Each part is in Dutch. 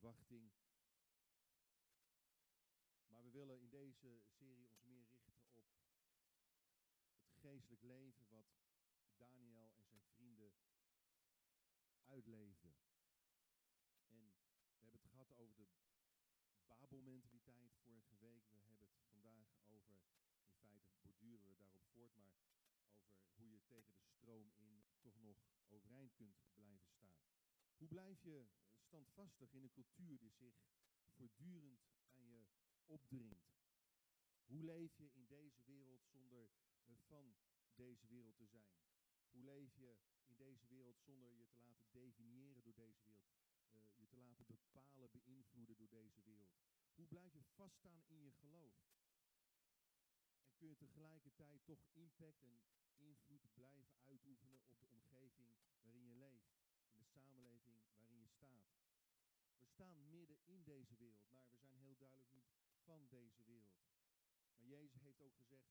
verwachting. Maar we willen in deze serie ons meer richten op het geestelijk leven wat Daniel en zijn vrienden uitleefden. En we hebben het gehad over de Babelmentaliteit vorige week. We hebben het vandaag over, in feite borduren we daarop voort, maar over hoe je tegen de stroom in toch nog overeind kunt blijven staan. Hoe blijf je standvastig in een cultuur die zich voortdurend aan je opdringt? Hoe leef je in deze wereld zonder eh, van deze wereld te zijn? Hoe leef je in deze wereld zonder je te laten definiëren door deze wereld? Uh, je te laten bepalen, beïnvloeden door deze wereld? Hoe blijf je vaststaan in je geloof? En kun je tegelijkertijd toch impact en invloed blijven uitoefenen op de omgeving waarin je leeft, in de samenleving waarin je staat? We staan midden in deze wereld, maar we zijn heel duidelijk niet van deze wereld. Maar Jezus heeft ook gezegd,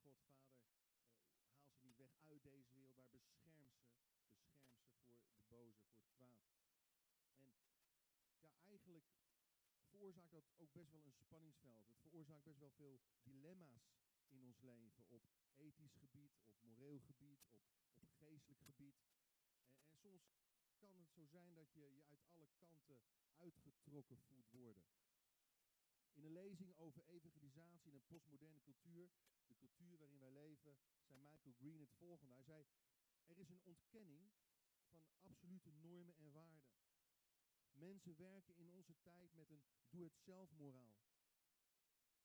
Heere God, Vader, uh, haal ze niet weg uit deze wereld, maar bescherm ze, bescherm ze voor de boze, voor het kwaad. En ja, eigenlijk veroorzaakt dat ook best wel een spanningsveld. Het veroorzaakt best wel veel dilemma's in ons leven. Op ethisch gebied, op moreel gebied, op, op geestelijk gebied. En, en soms kan het zo zijn dat je je uit alle kanten uitgetrokken voelt worden. In een lezing over evangelisatie in een postmoderne cultuur, de cultuur waarin wij leven, zei Michael Green het volgende. Hij zei, er is een ontkenning van absolute normen en waarden. Mensen werken in onze tijd met een doe-het-zelf moraal.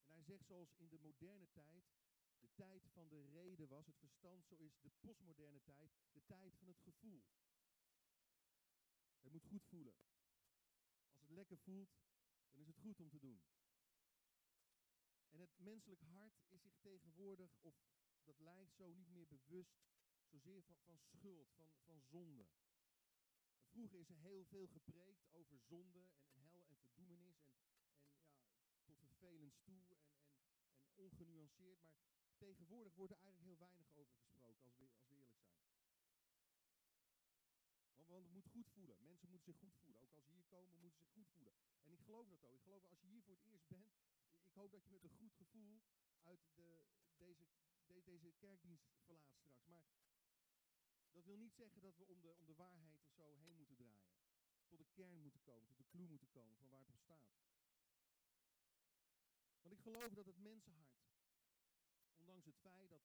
En hij zegt zoals in de moderne tijd de tijd van de reden was, het verstand, zo is de postmoderne tijd de tijd van het gevoel. Het moet goed voelen. Als het lekker voelt, dan is het goed om te doen. En het menselijk hart is zich tegenwoordig, of dat lijkt zo niet meer bewust, zozeer van, van schuld, van, van zonde. Vroeger is er heel veel gepreekt over zonde en, hel en verdoemenis en, en ja, tot vervelens toe en, en, en ongenuanceerd. Maar tegenwoordig wordt er eigenlijk heel weinig over gesproken, als we, als. Want, het moet goed voelen. Mensen moeten zich goed voelen. Ook als ze hier komen, moeten ze zich goed voelen. En ik geloof dat ook. Ik geloof als je hier voor het eerst bent, ik hoop dat je met een goed gevoel uit de, deze, de, deze kerkdienst verlaat straks. Maar dat wil niet zeggen dat we om de, om de waarheid of zo heen moeten draaien. Tot de kern moeten komen, tot de clue moeten komen van waar het op staat. Want ik geloof dat het mensenhart, ondanks het feit dat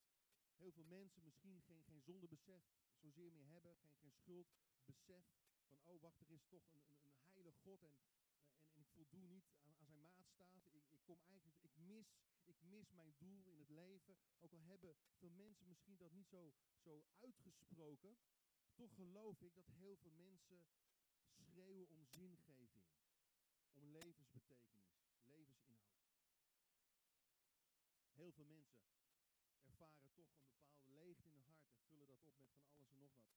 heel veel mensen misschien geen, geen zondebesef zozeer meer hebben, geen, geen schuldbesef, van oh wacht, er is toch een, een, een heilige God en, en, en, ik voldoe niet aan, aan zijn maatstaat. Ik, ik, kom eigenlijk, ik mis, ik mis mijn doel in het leven. Ook al hebben veel mensen misschien dat niet zo, zo uitgesproken, toch geloof ik dat heel veel mensen schreeuwen om zingeving, om levensbetekenis, levensinhoud. Heel veel mensen ervaren toch een bepaalde leegte in hun hart en vullen dat op met van alles en nog wat.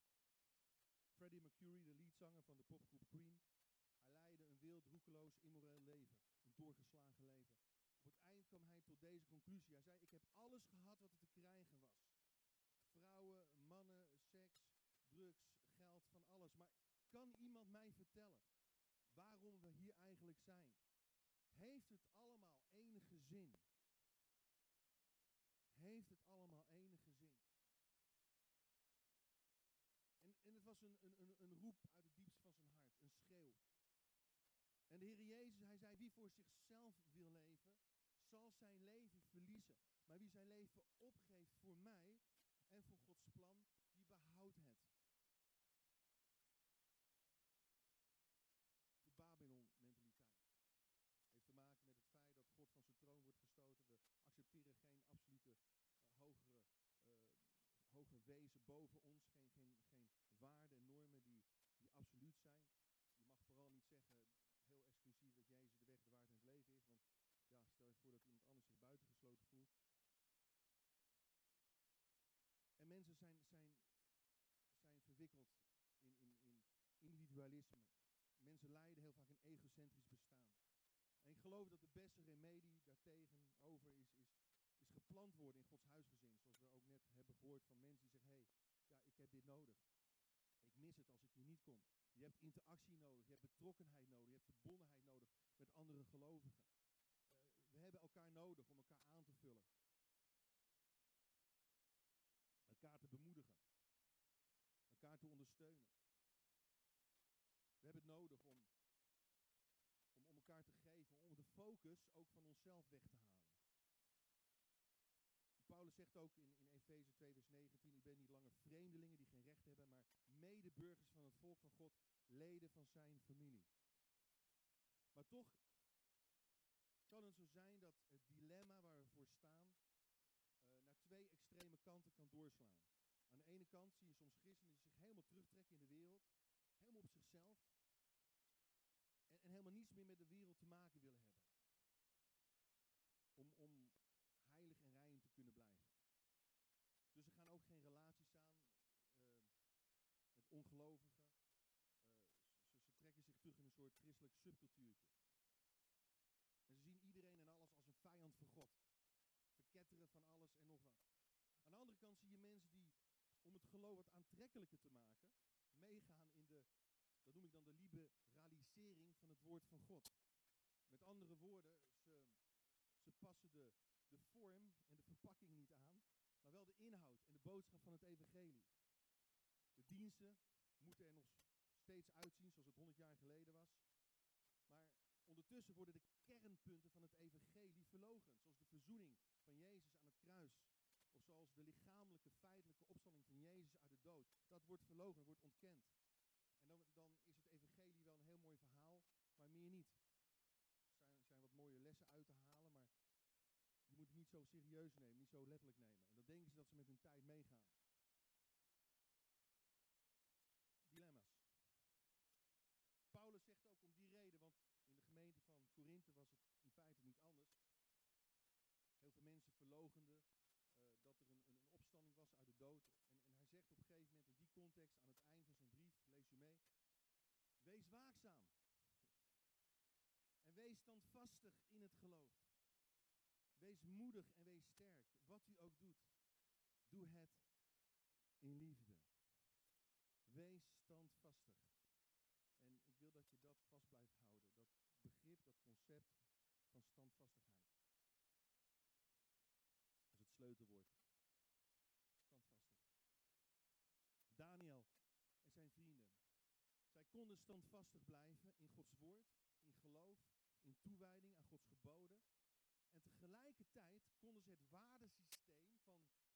Freddie Mercury, de leadzanger van de popgroep Queen, hij leidde een wild, roekeloos, immoreel leven. Een doorgeslagen leven. Op het eind kwam hij tot deze conclusie. Hij zei, ik heb alles gehad wat er te krijgen was. Vrouwen, mannen, seks, drugs, geld, van alles. Maar kan iemand mij vertellen waarom we hier eigenlijk zijn? Heeft het allemaal enige zin? Heeft het allemaal enige zin? En, en het was een, een, een roep uit het diepste van zijn hart, een schreeuw. En de Heer Jezus, hij zei, wie voor zichzelf wil leven, zal zijn leven verliezen. Maar wie zijn leven opgeeft voor mij en voor Gods plan, die behoudt het. De Babylon-mentaliteit heeft te maken met het feit dat God van zijn troon wordt gestoten. We accepteren geen absolute uh, hogere, hoger wezen boven ons, geen, geen, geen waarden en normen die, die absoluut zijn. Je mag vooral niet zeggen, heel exclusief dat Jezus de weg, de waarheid en het leven is. Want ja, stel je voor dat iemand anders zich buitengesloten voelt. En mensen zijn, zijn, zijn verwikkeld in, in, in individualisme. Mensen lijden heel vaak een egocentrisch bestaan. En ik geloof dat de beste remedie daartegen over is, is, is geplant worden in Gods huisgezin. Zoals we ook net hebben gehoord van mensen die zeggen, hé, hey, ja, ik heb dit nodig. Ik mis het als ik hier niet kom. Je hebt interactie nodig, je hebt betrokkenheid nodig, je hebt verbondenheid nodig met andere gelovigen. We hebben elkaar nodig om elkaar aan te vullen. Elkaar te bemoedigen. Elkaar te ondersteunen. We hebben het nodig om, om, om elkaar te geven, om de focus ook van onszelf weg te halen. Paulus zegt ook in, in Efeze 2, vers 19: U bent niet langer vreemdelingen die geen recht hebben, maar medeburgers van het volk van God, leden van zijn familie. Maar toch kan het zo zijn dat het dilemma waar we voor staan uh, naar twee extreme kanten kan doorslaan. Aan de ene kant zie je soms christenen die zich helemaal terugtrekken in de wereld, helemaal op zichzelf, en, en helemaal niets meer met de wereld te maken willen hebben. Om, om heilig en rein te kunnen blijven. Dus ze gaan ook geen relaties aan uh, met ongelovigen. Uh, ze, ze, trekken zich terug in een soort christelijk subcultuurtje. En ze zien iedereen en alles als een vijand van God. En nog wat. Aan de andere kant zie je mensen die, om het geloof wat aantrekkelijker te maken, meegaan in de, dat noem ik dan de liberalisering van het woord van God. Met andere woorden, ze, ze passen de, de vorm en de verpakking niet aan, maar wel de inhoud en de boodschap van het evangelie. De diensten moeten er nog steeds uitzien zoals het 100 jaar geleden was. Maar ondertussen worden de kernpunten van het evangelie verlogen. Zoals de verzoening van Jezus aan het kruis. Of zoals de lichamelijke, feitelijke opstanding van Jezus uit de dood. Dat wordt verlogen, wordt ontkend. En dan, dan is het evangelie wel een heel mooi verhaal, maar meer niet. Er zijn, zijn wat mooie lessen uit te halen, maar je moet het niet zo serieus nemen, niet zo letterlijk nemen. En dan denken ze dat ze met hun tijd meegaan. Dilemma's. Paulus zegt ook om die reden, want in de gemeente van Korinthe was het in feite niet anders. Heel veel mensen verlogenden uh, dat er een, een, een, opstanding was uit de dood. En, en hij zegt op een gegeven moment in die context aan het eind van zijn brief, lees u mee. Wees waakzaam. En wees standvastig in het geloof. Wees moedig en wees sterk. Wat u ook doet, doe het in liefde. Wees standvastig. En ik wil dat je dat vast blijft houden. Dat begrip, dat concept van standvastigheid. Sleutelwoord. Standvastig. Daniel en zijn vrienden. Zij konden standvastig blijven in Gods woord, in geloof, in toewijding aan Gods geboden en tegelijkertijd konden ze het waardesysteem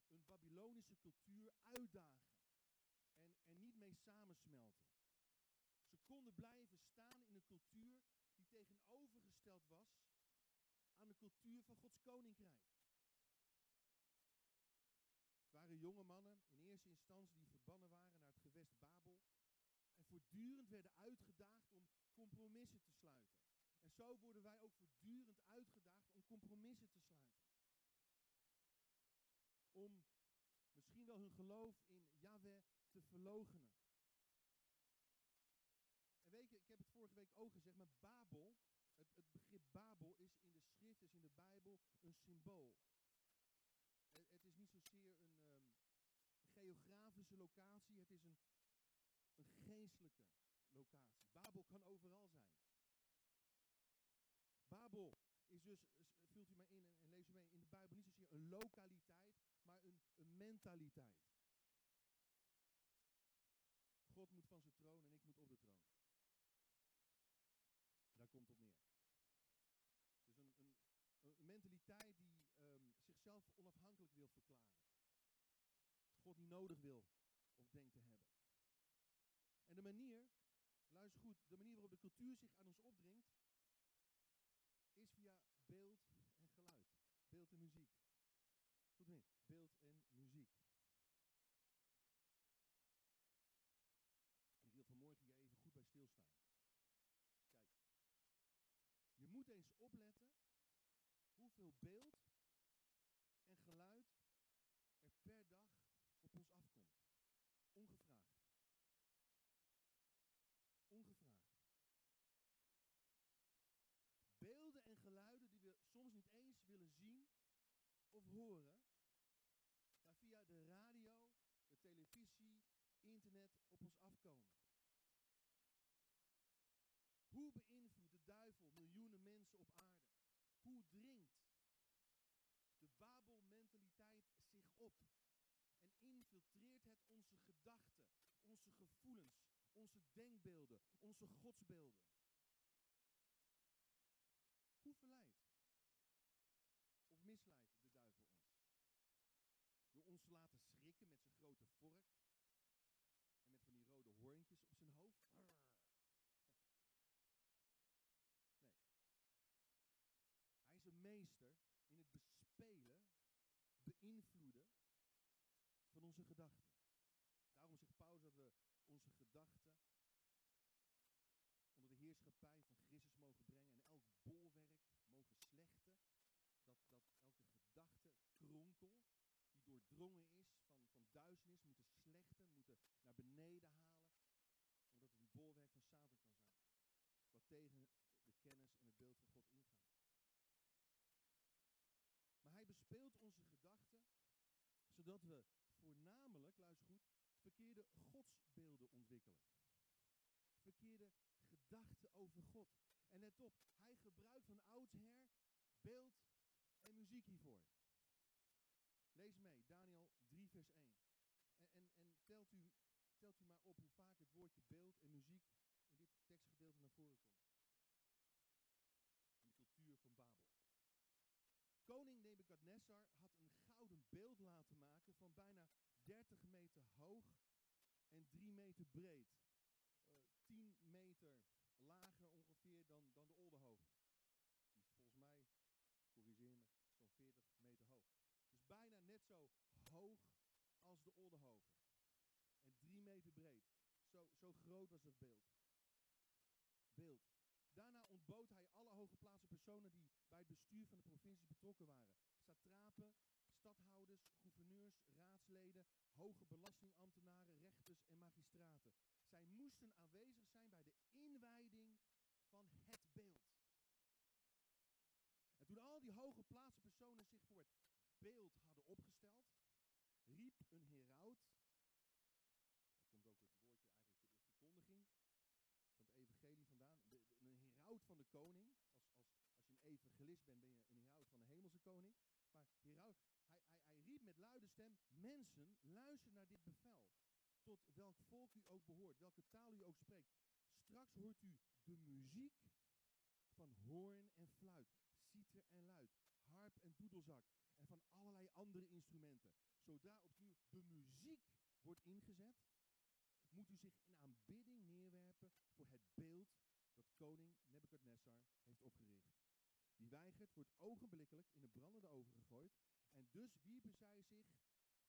van een Babylonische cultuur uitdagen. En er niet mee samensmelten. Ze konden blijven staan in een cultuur die tegenovergesteld was aan de cultuur van Gods koninkrijk. Het waren jonge mannen in eerste instantie die verbannen waren naar het gewest Babel. En voortdurend werden uitgedaagd om compromissen te sluiten. En zo worden wij ook voortdurend uitgedaagd om compromissen te sluiten. Om misschien wel hun geloof in Yahweh te verlogenen. En weet ik heb het vorige week ook gezegd, maar Babel, het, het begrip Babel is in de schrift, is in de Bijbel een symbool. Het, het is niet zozeer een um, locatie, het is een, een geestelijke locatie. Babel kan overal zijn. Babel is dus, vult u mij in en lees u mee, in de Bijbel niet zozeer een lokaliteit, maar een, een mentaliteit. God moet van zijn troon en ik moet op de troon. Daar komt het op neer. Dus een, een, een mentaliteit die um, zichzelf onafhankelijk wil verklaren. God niet nodig wil denkt te hebben. En de manier, luister goed, de manier waarop de cultuur zich aan ons opdringt, is via beeld en geluid. Beeld en muziek. Goed mee. Beeld en muziek. Ik wil vanmorgen hier even goed bij stilstaan. Kijk. Je moet eens opletten hoeveel beeld en geluid er per dag op ons afkomt. Ongevraagd. Ongevraagd beelden en geluiden die we soms niet zien of horen, maar via de radio, de televisie, internet op ons afkomen. beïnvloedt de duivel miljoenen mensen op aarde? Hoe dringt de Babel-mentaliteit zich op en infiltreert het onze gedachten, onze gevoelens, onze denkbeelden, onze godsbeelden? Hoe verleidt of misleidt de duivel ons? Door ons te laten schrikken met zijn grote vork en met van die rode hoorntjes op zijn hoofd? Hij is een meester in het bespelen, beïnvloeden van onze gedachten. Daarom zegt Paulus dat we onze gedachten onder de heerschappij van Christus mogen brengen en elk bolwerk mogen slechten. Dat, dat elke gedachte kronkel die doordrongen is duisternis moeten slechten, moeten naar beneden halen. Omdat het een bolwerk van Satan kan zijn. Wat tegen de kennis en het beeld van God ingaat. Maar hij bespeelt onze gedachten, zodat we voornamelijk, luister goed, verkeerde godsbeelden ontwikkelen. Verkeerde gedachten over God. En let op, hij gebruikt van oudsher beeld en muziek hiervoor. Lees mee, Daniel 3, vers 1. Telt, u, maar op hoe vaak het woordje beeld en muziek in dit tekstgedeelte naar voren komt. De cultuur van Babel. Koning Nebukadnessar had een gouden beeld laten maken van bijna 30 meter hoog en 3 meter breed. Uh, eh, 10 meter lager ongeveer dan, dan de Oldenhoofd. Die is volgens mij, corrigeer me, zo'n 40 meter hoog. Dus bijna net zo hoog als de Oldenhoven. En 3 meter breed. Zo, groot was dat beeld. Beeld. Daarna ontbood hij alle hooggeplaatste personen die bij het bestuur van de provincie betrokken waren. Satrapen, stadhouders, gouverneurs, raadsleden, hoge belastingambtenaren, rechters en magistraten. Zij moesten aanwezig zijn bij de inwijding van het beeld. En toen al die hooggeplaatste personen zich voor het beeld hadden opgesteld, riep een heraut, daar komt ook het woordje eigenlijk de verkondiging van het evangelie vandaan, de, een heraut van de koning. Als, als, als je een evangelist bent, ben je een heraut van de hemelse koning. Maar hij, hij, hij riep met luide stem, mensen, luister naar dit bevel. Tot welk volk u ook behoort, welke taal u ook spreekt. Straks hoort u de muziek van hoorn en fluit, citer en luid, harp en doedelzak en van allerlei andere instrumenten. Zodra opnieuw de muziek wordt ingezet, moet u zich in aanbidding neerwerpen voor het beeld koning Nebukadnessar heeft opgericht. Die weigert, wordt ogenblikkelijk in een brandende oven gegooid. En dus wierpen zij zich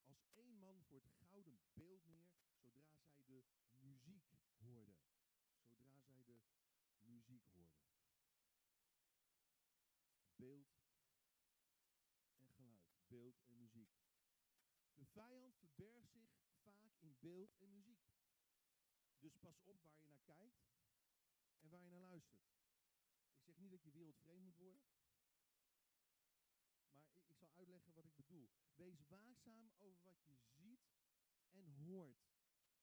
als één man voor het gouden beeld neer, zodra zij de muziek hoorden. Zodra zij de muziek hoorden. Beeld en geluid. Beeld en muziek. De vijand verbergt zich vaak in beeld en muziek. Dus pas op waar je naar kijkt en waar je naar luistert. Ik zeg niet dat je wereldvreemd moet worden. Maar ik, zal uitleggen wat ik bedoel. Wees waakzaam over wat je ziet en hoort.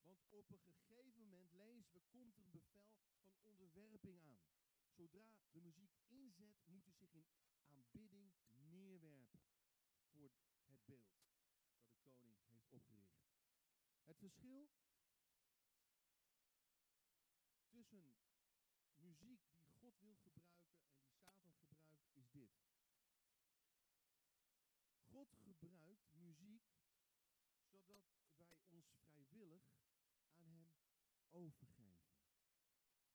Want op een gegeven moment lezen we, komt er een bevel van onderwerping aan. Zodra de muziek inzet, moet u zich in aanbidding neerwerpen voor het beeld dat de koning heeft opgericht. Het verschil tussen wil gebruiken en die Satan gebruikt, is dit. God gebruikt muziek zodat wij ons vrijwillig aan Hem overgeven.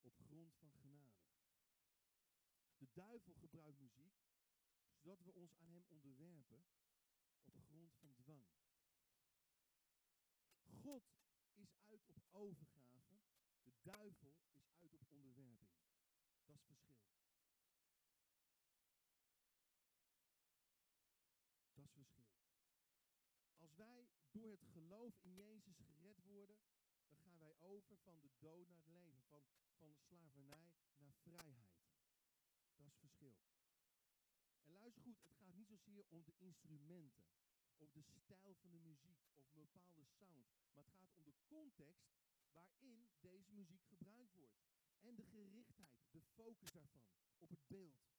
Op grond van genade. De duivel gebruikt muziek zodat we ons aan Hem onderwerpen op grond van dwang. God is uit op overgave de duivel is uit op onderwerping. Dat is verschil. Als wij door het geloof in Jezus gered worden, dan gaan wij over van de dood naar het leven, van, van slavernij naar vrijheid. Dat is verschil. En luister goed, het gaat niet zozeer om de instrumenten, of de stijl van de muziek, of een bepaalde sound, maar het gaat om de context waarin deze muziek gebruikt wordt. En de gerichtheid, de focus daarvan, op het beeld.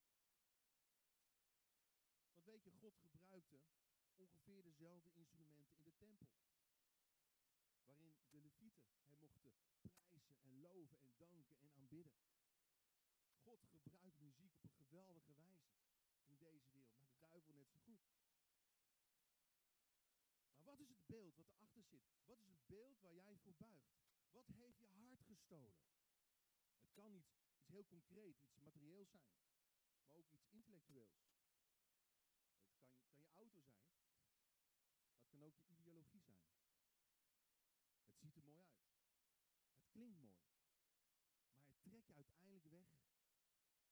God gebruikte ongeveer dezelfde instrumenten in de tempel. Waarin de levieten hem mochten prijzen en loven en danken en aanbidden. God gebruikt muziek op een geweldige wijze in deze wereld, maar de duivel net zo goed. Maar wat is het beeld wat erachter zit? Wat is het beeld waar jij voor buigt? Wat heeft je hart gestolen? Het kan iets, iets heel concreet, iets materieels zijn, maar ook iets intellectueels. Het kan je, kan je auto zijn, maar het kan je ideologie zijn. Het ziet er mooi uit. Het klinkt mooi. Maar het trekt je uiteindelijk weg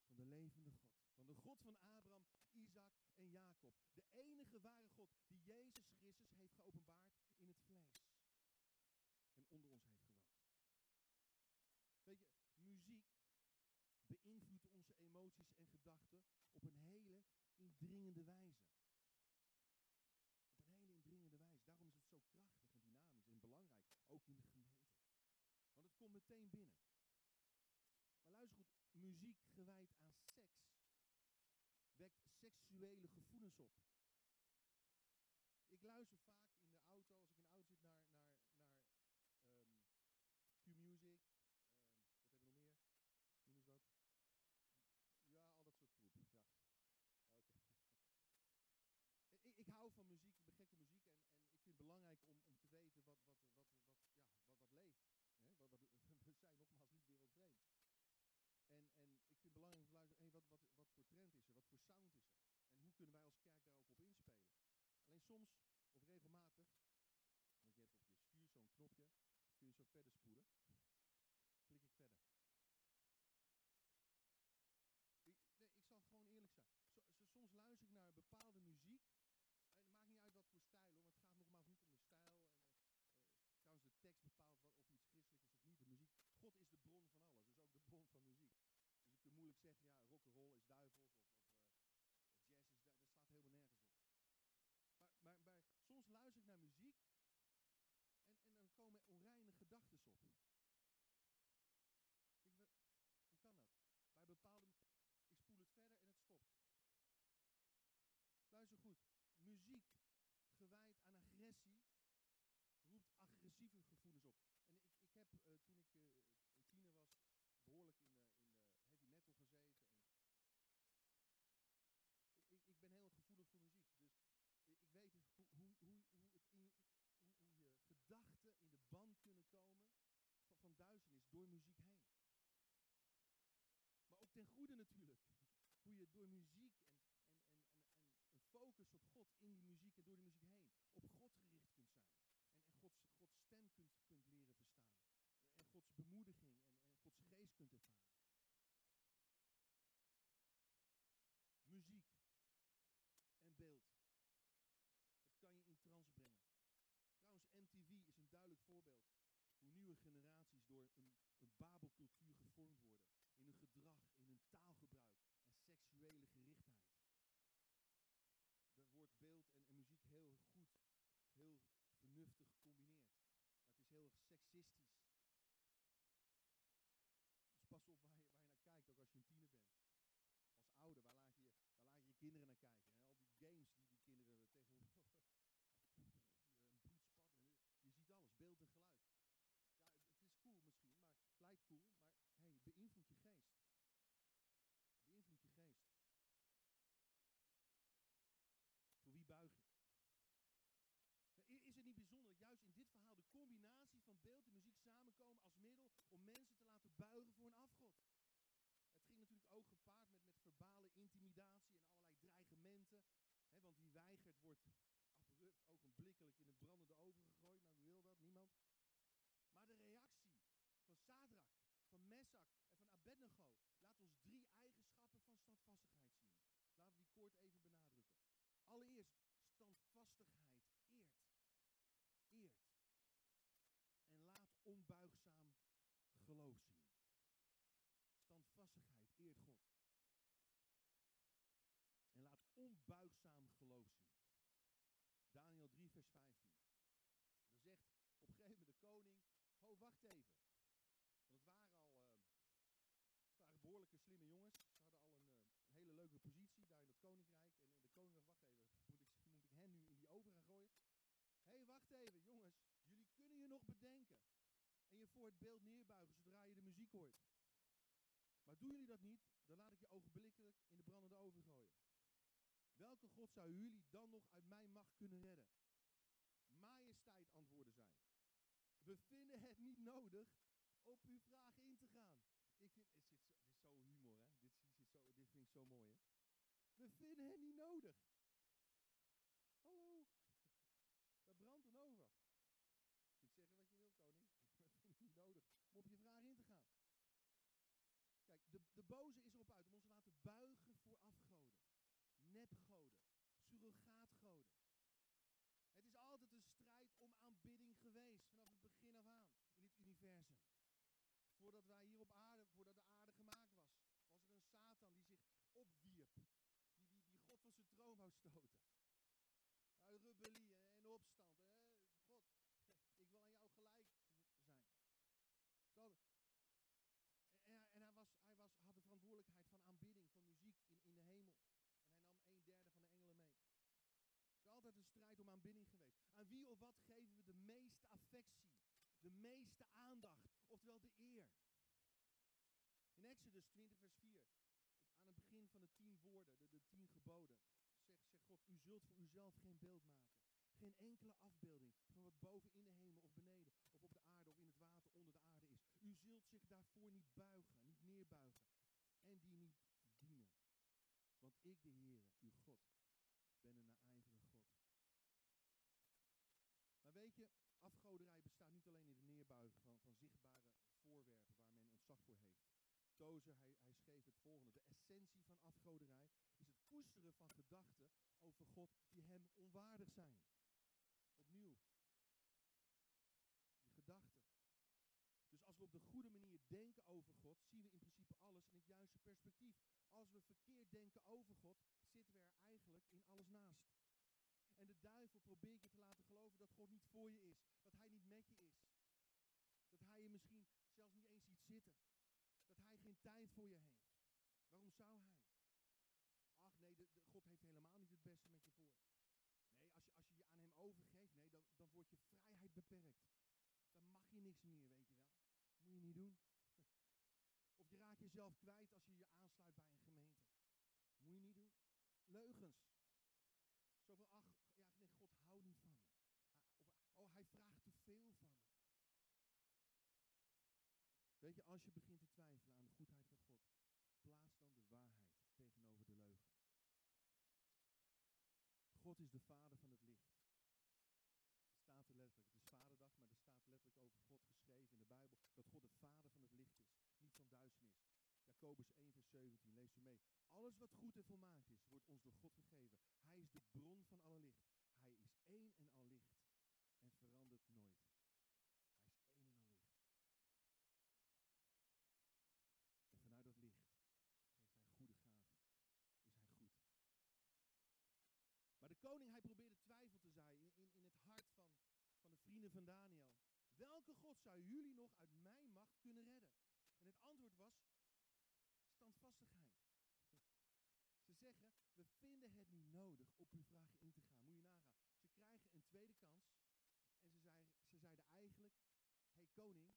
van de levende God. Van de God van Abraham, Isaac en Jacob. De enige ware God die Jezus Christus heeft geopenbaard in het vlees. En onder ons heeft gewoond. Weet je, muziek beïnvloedt onze emoties en gedachten op een hele indringende wijze. Op een hele indringende wijze. Daarom is het zo krachtig en dynamisch en belangrijk, ook in de gemeente. Want het komt meteen binnen. Maar luister goed, muziek gewijd aan seks wekt seksuele gevoelens op. Ik luister vaak in de auto, als ik in de auto zit, naar, naar, naar um, Q-Music. Um, wat hebben we nog meer? Noem eens wat. Ja, al dat soort troep. Ja. Oké. ik, ik hou van muziek, ik ben gek op muziek en, en ik vind het belangrijk om, om te weten wat, wat, wat, wat, ja, wat, wat leeft. Hè? Wat, wat, we zijn nogmaals niet wereldvreemd. En, en ik vind het belangrijk om te luisteren, hey, wat, wat, wat voor trend is er, wat voor sound is er? En hoe kunnen wij als kerk daar ook op inspelen? Alleen soms, of regelmatig, want je hebt op je stuur zo'n knopje, kun je zo verder spoelen. Klik ik verder. Ik, nee, ik zal gewoon eerlijk zijn. So, so, soms luister ik naar bepaalde muziek. En het maakt niet uit wat voor stijl want het gaat nogmaals niet om de stijl. En, uh, trouwens, de tekst bepaalt wat, of iets christelijk is of niet. De muziek. God is de bron van alles, dus ook de bron van muziek. Dus je kunt moeilijk zeggen, ja, rock'n'roll is duivels of, of uh, jazz is duivels. Dat slaat helemaal nergens op. Maar, maar, maar soms luister ik naar muziek en, en dan komen onreine gedachten op. Ik, hoe kan dat? Bij bepaalde. Ik spoel het verder en het stopt. Luister goed. Muziek gewijd aan roept agressieve gevoelens op. En ik, ik heb uh, toen ik uh, tiener was behoorlijk in de, in de heavy metal gezeten. En ik, ik ben heel gevoelig voor muziek. Dus ik, weet hoe, hoe, het in je, gedachten in de band kunnen komen van, van duisternis door muziek heen. Maar ook ten goede natuurlijk. Hoe je door muziek en, en, en, en, en een focus op God in die muziek en door die muziek heen op God gericht kunt zijn. En, en Gods, Gods stem kunt, kunt leren verstaan. En Gods bemoediging en, en Gods geest kunt ervaren. Muziek en beeld. Het kan je in trance brengen. Trouwens, MTV is een duidelijk voorbeeld. Hoe nieuwe generaties door een, een babelcultuur gevormd worden. In hun gedrag, in hun taalgebruik en seksuele gerichtheid. Daar wordt beeld en, muziek heel goed, heel vernuftig gecombineerd. Het is heel seksistisch. Waar je, naar kijkt, ook als je een tiener bent. Als ouder, waar laat je, je, kinderen naar kijken? En al die games die die kinderen tegenwoordig... een. Je ziet alles, beeld en geluid. Ja, het, is cool misschien, maar het lijkt cool, maar hey, je geest. Beïnvloed je geest. Voor wie buig je? Is het niet bijzonder dat juist in dit verhaal de combinatie van beeld en muziek samenkomen als middel om mensen voor een afgod? Het ging natuurlijk ook gepaard met, verbale intimidatie en allerlei dreigementen. Hè, want wie weigert wordt abrupt, ogenblikkelijk in een brandende oven gegooid. Nou, wie wil dat? Niemand. Maar de reactie van Sadrak, van Mesach en van Abednego laat ons drie eigenschappen van standvastigheid zien. Laten we die kort even benadrukken. Allereerst, standvastigheid eert. Eert. En laat onbuigzaam geloof zien. Standvastigheid eert God. En laat onbuigzaam geloof zien. Daniel 3, vers 15. Dan zegt op een gegeven moment de koning: Oh, wacht even. Want het waren al. Waren behoorlijke slimme jongens. Ze hadden al een, eh, hele leuke positie daar in het koninkrijk. En, en de koning wacht even, moet ik, moet ik hen nu in die oven gaan gooien? Hé, hey, wacht even, jongens. Jullie kunnen je nog bedenken. En je voor het beeld neerbuigen zodra je de muziek hoort. Maar doen jullie dat niet, dan laat ik je ogenblikkelijk in de brandende oven gooien. Welke God zou jullie dan nog uit mijn macht kunnen redden? Majesteit, antwoordde zij. We vinden het niet nodig op uw vraag in te gaan. Ik vind, dit is zo humor, hè? Dit, zit zo, dit vind ik zo mooi, hè? We vinden het niet nodig. Hallo, daar brandt een over. Je kunt zeggen wat je wilt, koning. We vinden het niet nodig om op je vraag in te gaan. Kijk, de, boze is erop uit om ons te laten buigen voor afgoden. Nepgoden. Surrogaatgoden. Het is altijd een strijd om aanbidding geweest. Vanaf het begin af aan in dit universum. Voordat wij hier op aarde, voordat de aarde gemaakt was, was er een Satan die zich opwierp. Die, die, die God van zijn troon wou stoten. Uit rebellie en opstand. Hè? God, ik wil aan jou gelijk zijn. Dat, en, en hij, was, hij was, had de verantwoordelijkheid van aanbidding, van muziek in, in de hemel. En hij nam een derde van de engelen mee. Het is altijd een strijd om aanbidding geweest. Aan wie of wat geven we de meeste affectie? De meeste aandacht, oftewel de eer. In Exodus 20, vers 4, aan het begin van de tien woorden, de, de tien geboden, zegt, God, u zult voor uzelf geen beeld maken. Geen enkele afbeelding van wat boven in de hemel of beneden of op de aarde of in het water onder de aarde is. U zult zich daarvoor niet buigen, niet neerbuigen en die niet dienen. Want ik, de Heer, uw God, ben een naijverige God. Maar weet je, afgoderij bestaat niet alleen in het neerbuigen van, van zichtbare voorwerpen waar men ontzag voor heeft. Tozer, hij, hij schreef het volgende. De essentie van afgoderij is het koesteren van gedachten over God die hem onwaardig zijn. Opnieuw. Die gedachten. Dus als we op de goede manier denken over God, zien we in principe alles in het juiste perspectief. Als we verkeerd denken over God, zitten we er eigenlijk in alles naast. En de duivel probeert je te laten geloven dat God niet voor je is. Dat hij niet met je is. Dat hij je misschien zelfs niet eens ziet zitten. Dat hij geen tijd voor je heeft. Waarom zou hij? Ach nee, de, God heeft helemaal niet het beste met je voor. Nee, als je, als je je aan hem overgeeft, nee, dan, dan wordt je vrijheid beperkt. Dan mag je niks meer, weet je wel. Moet je niet doen. Of je raakt jezelf kwijt als je je aansluit bij een gemeente. Moet je niet doen. Leugens. Zo van, ach, ja, nee, God houdt niet van me. Of, oh, hij vraagt te veel van. Weet je, als je begint te twijfelen aan de goedheid van God, plaats dan de waarheid tegenover de leugen. God is de vader van het licht. Het staat er letterlijk, het is vaderdag, maar er staat letterlijk over God geschreven in de Bijbel dat God de vader van het licht is, niet van duisternis. Jacobus 1 vers 17, lees u mee. Alles wat goed en volmaakt is, wordt ons door God gegeven. Hij is de bron van alle licht. Hij is één en al licht en verandert nooit. Hij is één en al licht. En vanuit dat licht heeft hij goede gaven. Is hij goed. Maar de koning, hij probeerde twijfel te zaaien in, in het hart van, van de vrienden van Daniel. Welke God zou jullie nog uit mijn macht kunnen redden? En het antwoord was standvastigheid. Ze zeggen, we vinden het niet nodig op uw vraag in te gaan. Moet je nagaan. Ze krijgen een tweede kans. En ze zeiden, ze zeiden eigenlijk, hé hey, koning,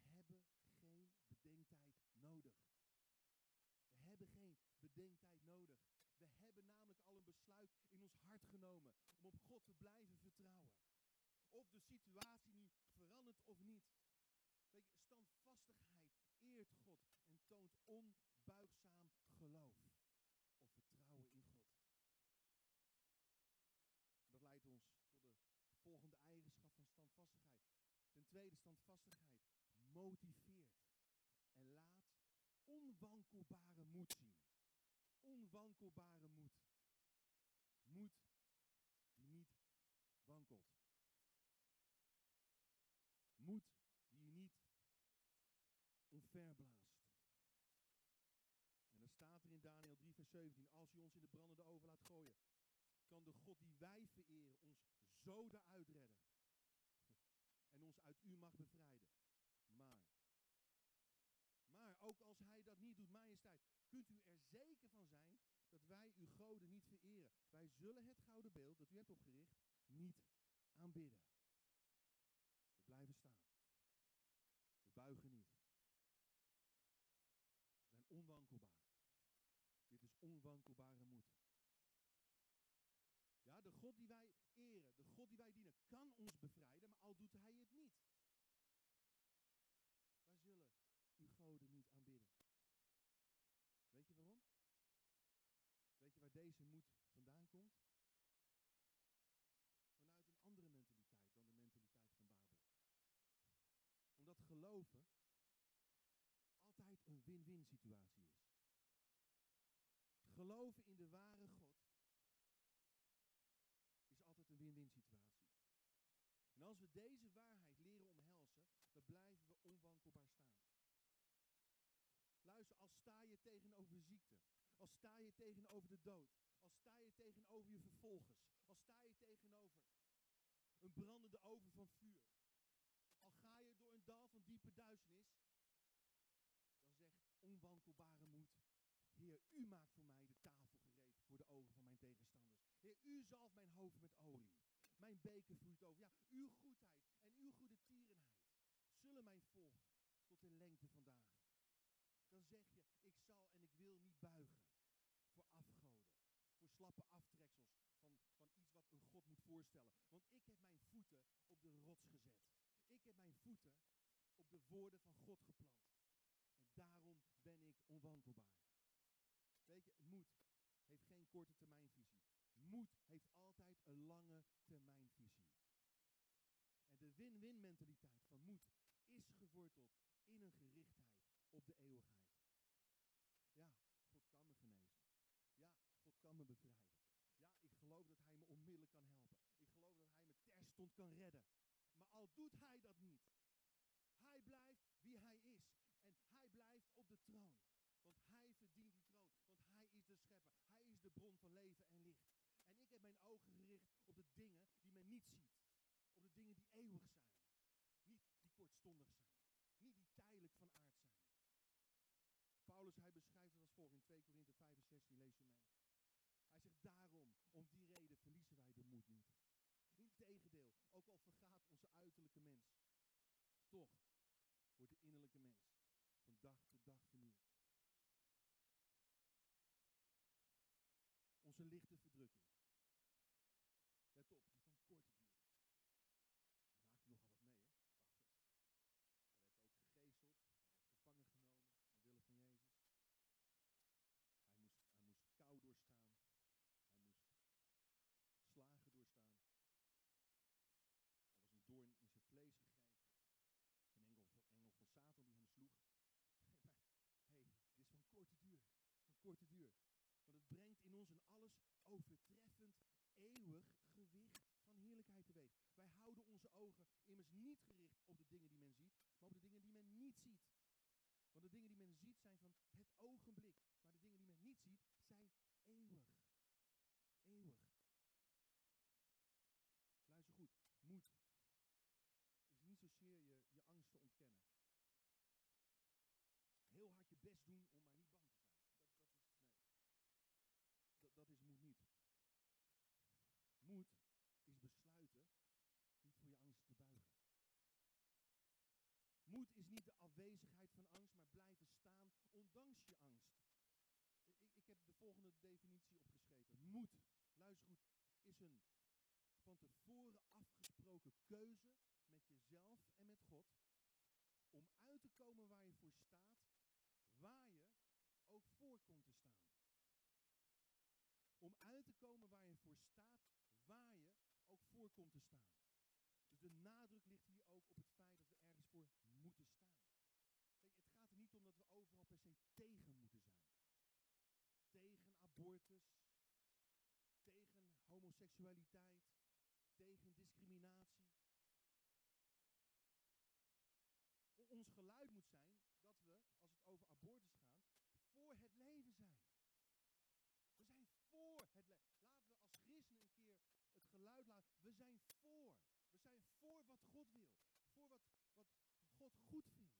we hebben geen bedenktijd nodig. We hebben geen bedenktijd nodig. We hebben namelijk al een besluit in ons hart genomen om op God te blijven vertrouwen. Of de situatie nu verandert of niet. Weet je, standvastigheid eert God en toont onbuigzaam geloof of vertrouwen in God. Dat leidt ons tot de volgende eigenschap van standvastigheid. Ten tweede, standvastigheid motiveert en laat onwankelbare moed zien. Onwankelbare moed. Moed die niet wankelt. Moed die je niet omverblaast. En dan staat er in Daniel 3, vers 17: Als je ons in de brandende oven laat gooien, kan de God die wij vereren ons zo eruit redden. En ons uit uw macht bevrijden. Maar ook als hij dat niet doet, majesteit, kunt u er zeker van zijn dat wij uw goden niet vereren. Wij zullen het gouden beeld dat u hebt opgericht niet aanbidden. We blijven staan. We buigen niet. We zijn onwankelbaar. Dit is onwankelbare moed. Ja, de God die wij eren, de God die wij dienen, kan ons bevrijden, maar al doet hij het niet. Wij zullen uw goden niet aanbidden. Weet je waarom? Weet je waar deze moed vandaan komt? Vanuit een andere mentaliteit dan de mentaliteit van Babel. Omdat geloven altijd een win-win situatie is. Geloven in de ware God is altijd een win-win situatie. En als we deze waarheid leren omhelzen, dan blijven we onwankelbaar staan. Luister, als sta je tegenover ziekte, als sta je tegenover de dood, als sta je tegenover je vervolgers, als sta je tegenover een brandende oven van vuur, al ga je door een dal van diepe duisternis, dan zegt onwankelbare moed, Heer, u maakt voor mij de tafel gereed voor de ogen van mijn tegenstanders. Heer, u zalft mijn hoofd met olie. Mijn beker vloeit over. Ja, uw goedheid en uw goede tierenheid zullen mij volgen tot de lengte vandaag. Dan zeg je, ik zal en ik wil niet buigen voor afgoden. Voor slappe aftreksels van, van iets wat een God moet voorstellen. Want ik heb mijn voeten op de rots gezet. Ik heb mijn voeten op de woorden van God geplant. En daarom ben ik onwankelbaar. Weet je, moed heeft geen korte termijnvisie. Moed heeft altijd een lange termijnvisie. En de win-win mentaliteit van moed is geworteld in een gerichtheid op de eeuwigheid. Ja, God kan me genezen. Ja, God kan me bevrijden. Ja, ik geloof dat hij me onmiddellijk kan helpen. Ik geloof dat hij me terstond kan redden. Maar al doet hij dat niet. Hij blijft wie hij is. En hij blijft op de troon. Want hij verdient die troon. Want hij is de schepper. Hij is de van leven en licht. En ik heb mijn ogen gericht op de dingen die men niet ziet. Op de dingen die eeuwig zijn. Niet die kortstondig zijn. Niet die tijdelijk van aard zijn. Paulus, hij beschrijft het als volgt in 2 Korinthe 5 en 16, lees je mee. Hij zegt, daarom, om die reden verliezen wij de moed niet. Integendeel, ook al vergaat onze uiterlijke mens, toch wordt de innerlijke mens van dag tot dag vernieuwd. Onze lichte verdrukking. Let op, die van korte duur. Maakt nogal wat mee, hè, Paulus. Hij werd ook gegezeld, hij werd gevangen genomen omwille van Jezus. Hij moest, hij moest kou doorstaan. Hij moest slagen doorstaan. Er was een doorn in zijn vlees gegeven. Een engel, engel van Satan die hem sloeg. Hé, hey, dit is van korte duur. Van korte duur. Want het brengt in ons een alles overtreffend, eeuwig gewicht van heerlijkheid teweeg. Wij houden onze ogen immers niet gericht op de dingen die men ziet, maar op de dingen die men niet ziet. Want de dingen die men ziet zijn van het ogenblik, maar de dingen die men niet ziet zijn eeuwig. Eeuwig. Luister goed, moed is niet zozeer je, je angsten ontkennen. Heel hard je best doen om maar niet bang te zijn. Dat, dat is, nee. Dat, dat is moed niet. Moed is besluiten niet voor je angst te buigen. Moed is niet de afwezigheid van angst, maar blijven staan ondanks je angst. Ik, ik heb de volgende definitie opgeschreven. Moed, luister goed, is een van tevoren afgesproken keuze met jezelf en met God om uit te komen waar je voor staat, waar je ook voor komt te staan. Om uit te komen waar je voor staat, waar je ook voor komt te staan. Dus de nadruk ligt hier ook op het feit dat we ergens moeten staan. Kijk, het gaat er niet om dat we overal per se tegen moeten zijn. Tegen abortus, tegen homoseksualiteit, tegen discriminatie. Ons geluid moet zijn dat we, als het over abortus gaat, voor het leven zijn. We zijn voor het leven. Laten we als christenen een keer het geluid laten. We zijn voor. We zijn voor wat God wil. God goed vindt.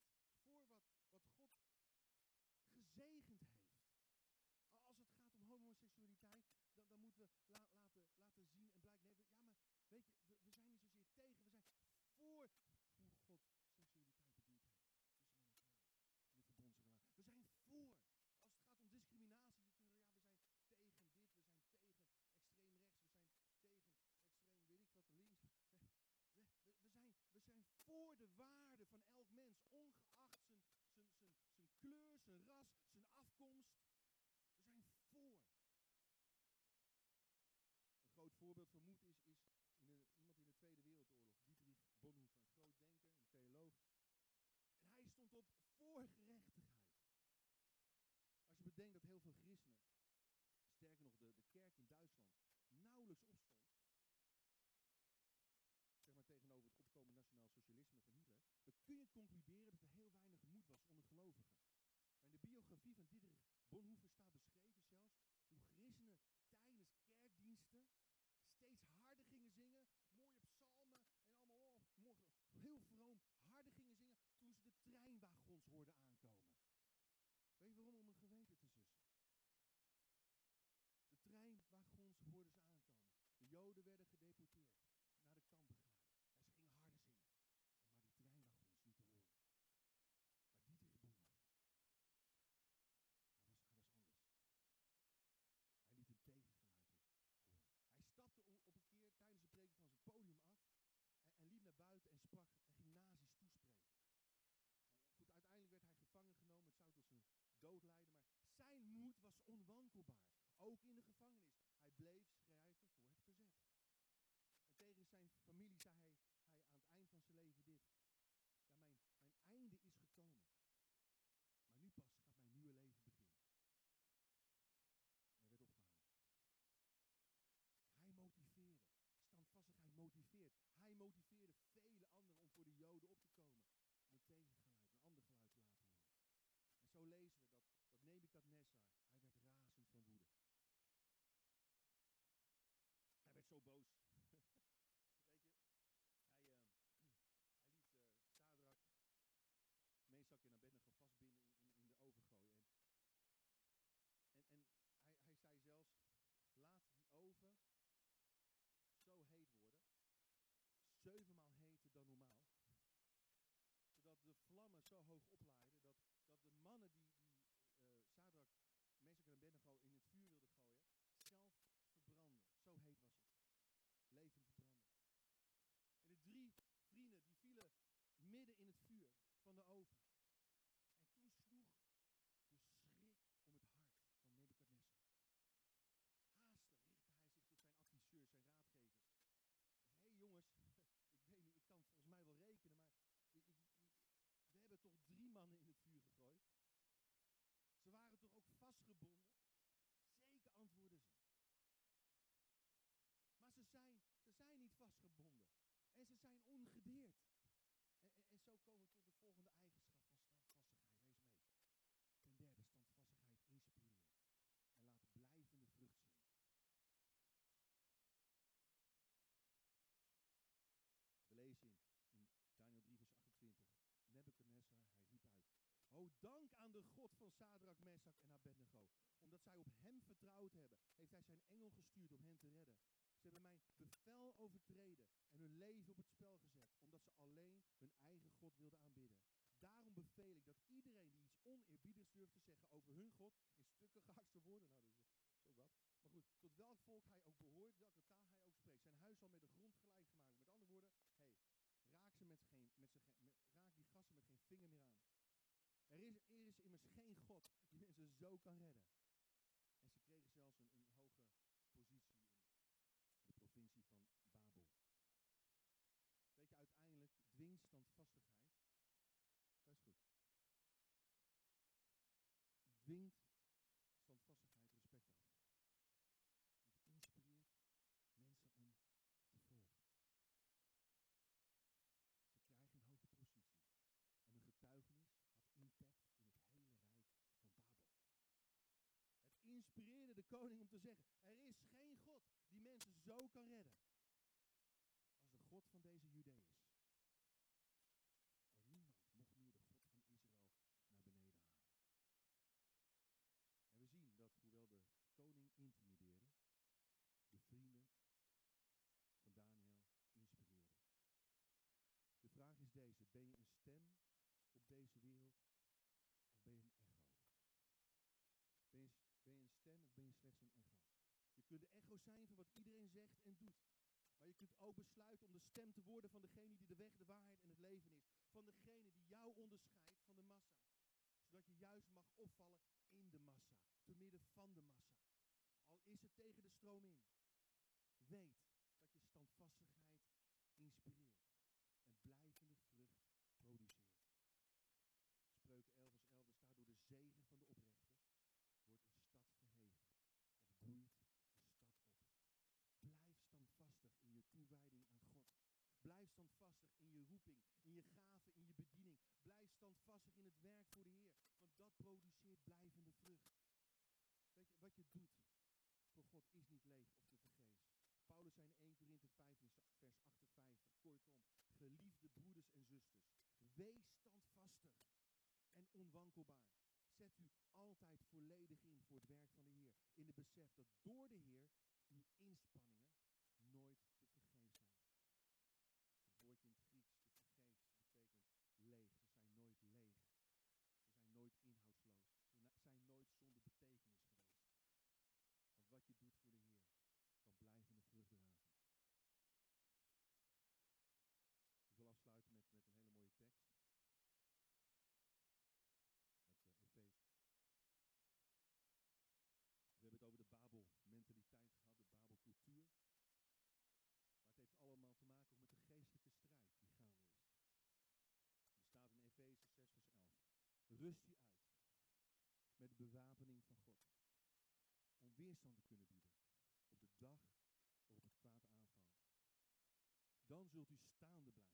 Voor wat, wat God gezegend heeft. Als het gaat om homoseksualiteit, dan, dan moeten we laten, laten zien en blijken. Ja, maar weet je, we, zijn niet zozeer tegen. We zijn voor zijn ras, zijn afkomst. We zijn voor. Een groot voorbeeld van moed is, is in de, iemand in de Tweede Wereldoorlog, Dietrich Bonhoeffer, een groot denker, een theoloog. En hij stond op voor gerechtigheid. Als je bedenkt dat heel veel christenen, sterker nog de, de kerk in Duitsland, nauwelijks opstond. Zeg maar tegenover het opkomende nationaal socialisme van Hitler. Dan kun je concluderen dat er heel weinig moed was onder gelovigen. Biografie van Dietrich Bonhoeffer staat beschreven zelfs hoe christenen tijdens kerkdiensten steeds harder gingen zingen, mooie psalmen en allemaal oh, heel vroom harder gingen zingen toen ze de treinwagons hoorden aankomen. Weet je waarom? Om een geweten te sussen. De treinwagons hoorden ze aankomen. De Joden werden gedeporteerd, naar de kampen geleid. En ze gingen harder zingen, om maar die treinwagons niet te horen. Maar Dietrich Bonhoeffer, hij was, hij was anders. Hij liet een tegengeluid horen. Hij stapte op een keer tijdens de preken van zijn podium af en, en liep naar buiten en sprak en ging nazi's toespreken. Goed, uiteindelijk werd hij gevangen genomen. Het zou tot zijn dood leiden. Maar zijn moed was Ook in de gevangenis. Hij bleef schrijven voor het verzet. En tegen zijn familie zei hij, hij aan het eind van zijn leven dit. Ja, mijn, mijn einde is gekomen. Maar nu pas gaat mijn nieuwe leven beginnen. En hij werd opgehangen. Hij motiveerde. Standvastigheid motiveert. Hij motiveerde vele anderen om voor de Joden op te komen. Om een tegengeluid, een ander geluid te laten horen. En zo lezen we dat, dat Nebukadnezar, hij werd razend van woede. Hij werd zo boos. Weet je, hij, uh, hij liet uh, Sadrak, Mesak en Abednego vastbinden in, in, in de oven gooien. En, en, en hij, hij zei zelfs, laat die oven zo heet worden, zevenmaal heter dan normaal, zodat de vlammen zo hoog oplaaiden dat, dat de mannen die, die uh, Sadrak, Mesak en Abednego in het vuur wilden gooien, zelf verbranden. Zo heet was het. Levend verbranden. En de drie vrienden die vielen midden in het vuur van de oven. En toen sloeg de schrik om het hart van Nebukadnezar. Haastig richtte hij zich tot zijn adviseurs, zijn raadgevers. Hij zei, hé hey jongens, ik weet niet, ik kan volgens mij wel rekenen, maar ik, ik, we hebben toch drie mannen in het vuur gegooid. Ze waren toch ook vastgebonden? Zeker antwoorden ze. Maar ze zijn, ze zijn niet vastgebonden. En ze En, zo komen we tot de volgende eigenschap van standvastigheid. Lees mee. Ten derde, standvastigheid inspireert. En laat blijvende vrucht zien. We lezen in, Daniel 3 vers 28. Nebuchadnezzar, hij riep uit. O dank aan de God van Sadrak, Mesak en Abednego. Omdat zij op hem vertrouwd hebben, heeft hij zijn engel gestuurd om hen te redden. Ze hebben mijn bevel overtreden en hun leven op het spel gezet, ze alleen hun eigen God wilden aanbidden. Daarom beveel ik dat iedereen die iets oneerbiedigs durft te zeggen over hun God, in stukken gehakt zal worden. Nou, dat wat. Maar goed, tot welk volk hij ook behoort, welke taal hij ook spreekt. Zijn huis zal met de grond gelijk gemaakt. Met andere woorden, hey, raak, ze met geen, met ze, raak die gasten met geen vinger meer aan. Er is, er is immers geen God die mensen zo kan redden. En ze kregen zelfs een, een hoge positie in de provincie van Babel. Weet je, uiteindelijk dwingt standvastigheid. Dat is goed. Dwingt standvastigheid respect af. Het inspireert mensen om te volgen. Ze krijgen een hoge positie. En hun getuigenis had impact in het hele rijk van Babel. Het inspireerde de koning om te zeggen: Er is geen God die mensen zo kan redden. Als de God van deze Judeërs. En niemand mocht meer de God van Israël naar beneden halen. En we zien dat, hoewel de koning intimideerde, deze? Of ben je een echo? Ben je een stem of ben je slechts een echo? Je kunt de echo zijn van wat iedereen zegt en doet. Maar je kunt ook besluiten om de stem te worden van degene die de weg, de waarheid en het leven is. Van degene die jou onderscheidt van de massa. Zodat je juist mag opvallen in de massa. Te midden van de massa. Al is het tegen de stroom in. Weet dat je standvastigheid inspireert. En blijvende vrucht produceert. Spreuken 11 vers 11, er staat door de zegen van de oprechte wordt een stad verheven. Of bloeit standvastig in je toewijding aan God. Blijf standvastig in je in je gave, in je bediening. Blijf standvastig in het werk voor de Heer, want dat produceert blijvende vrucht. Weet wat je doet voor God is niet leeg of te vergeefs. Paulus zei in 1 Korinthe 15, vers 58, kortom, geliefde broeders en zusters, wees standvastig en onwankelbaar. Zet u altijd volledig in voor het werk van de Heer. In het besef dat door de Heer uw inspanningen nooit te vergeefs zijn. Het woordje in het Grieks, te vergeefs, betekent leeg. Ze zijn nooit leeg. Ze zijn nooit inhoudsloos. Ze zijn nooit zonder betekenis geweest. Want wat je doet voor de Heer, kan blijvende vrucht dragen. Ik wil afsluiten met, met een hele mooie tekst. Uit uh, Efeze. We hebben het over de Babel-mentaliteit gehad, de Babel-cultuur het heeft allemaal te maken met de geestelijke strijd die gaande is. Er staat in Efeze 6 vers 11. Rust u uit met de bewapening van God. Om weerstand te kunnen bieden op de dag waarop het kwaad aanvalt. Dan zult u staande blijven.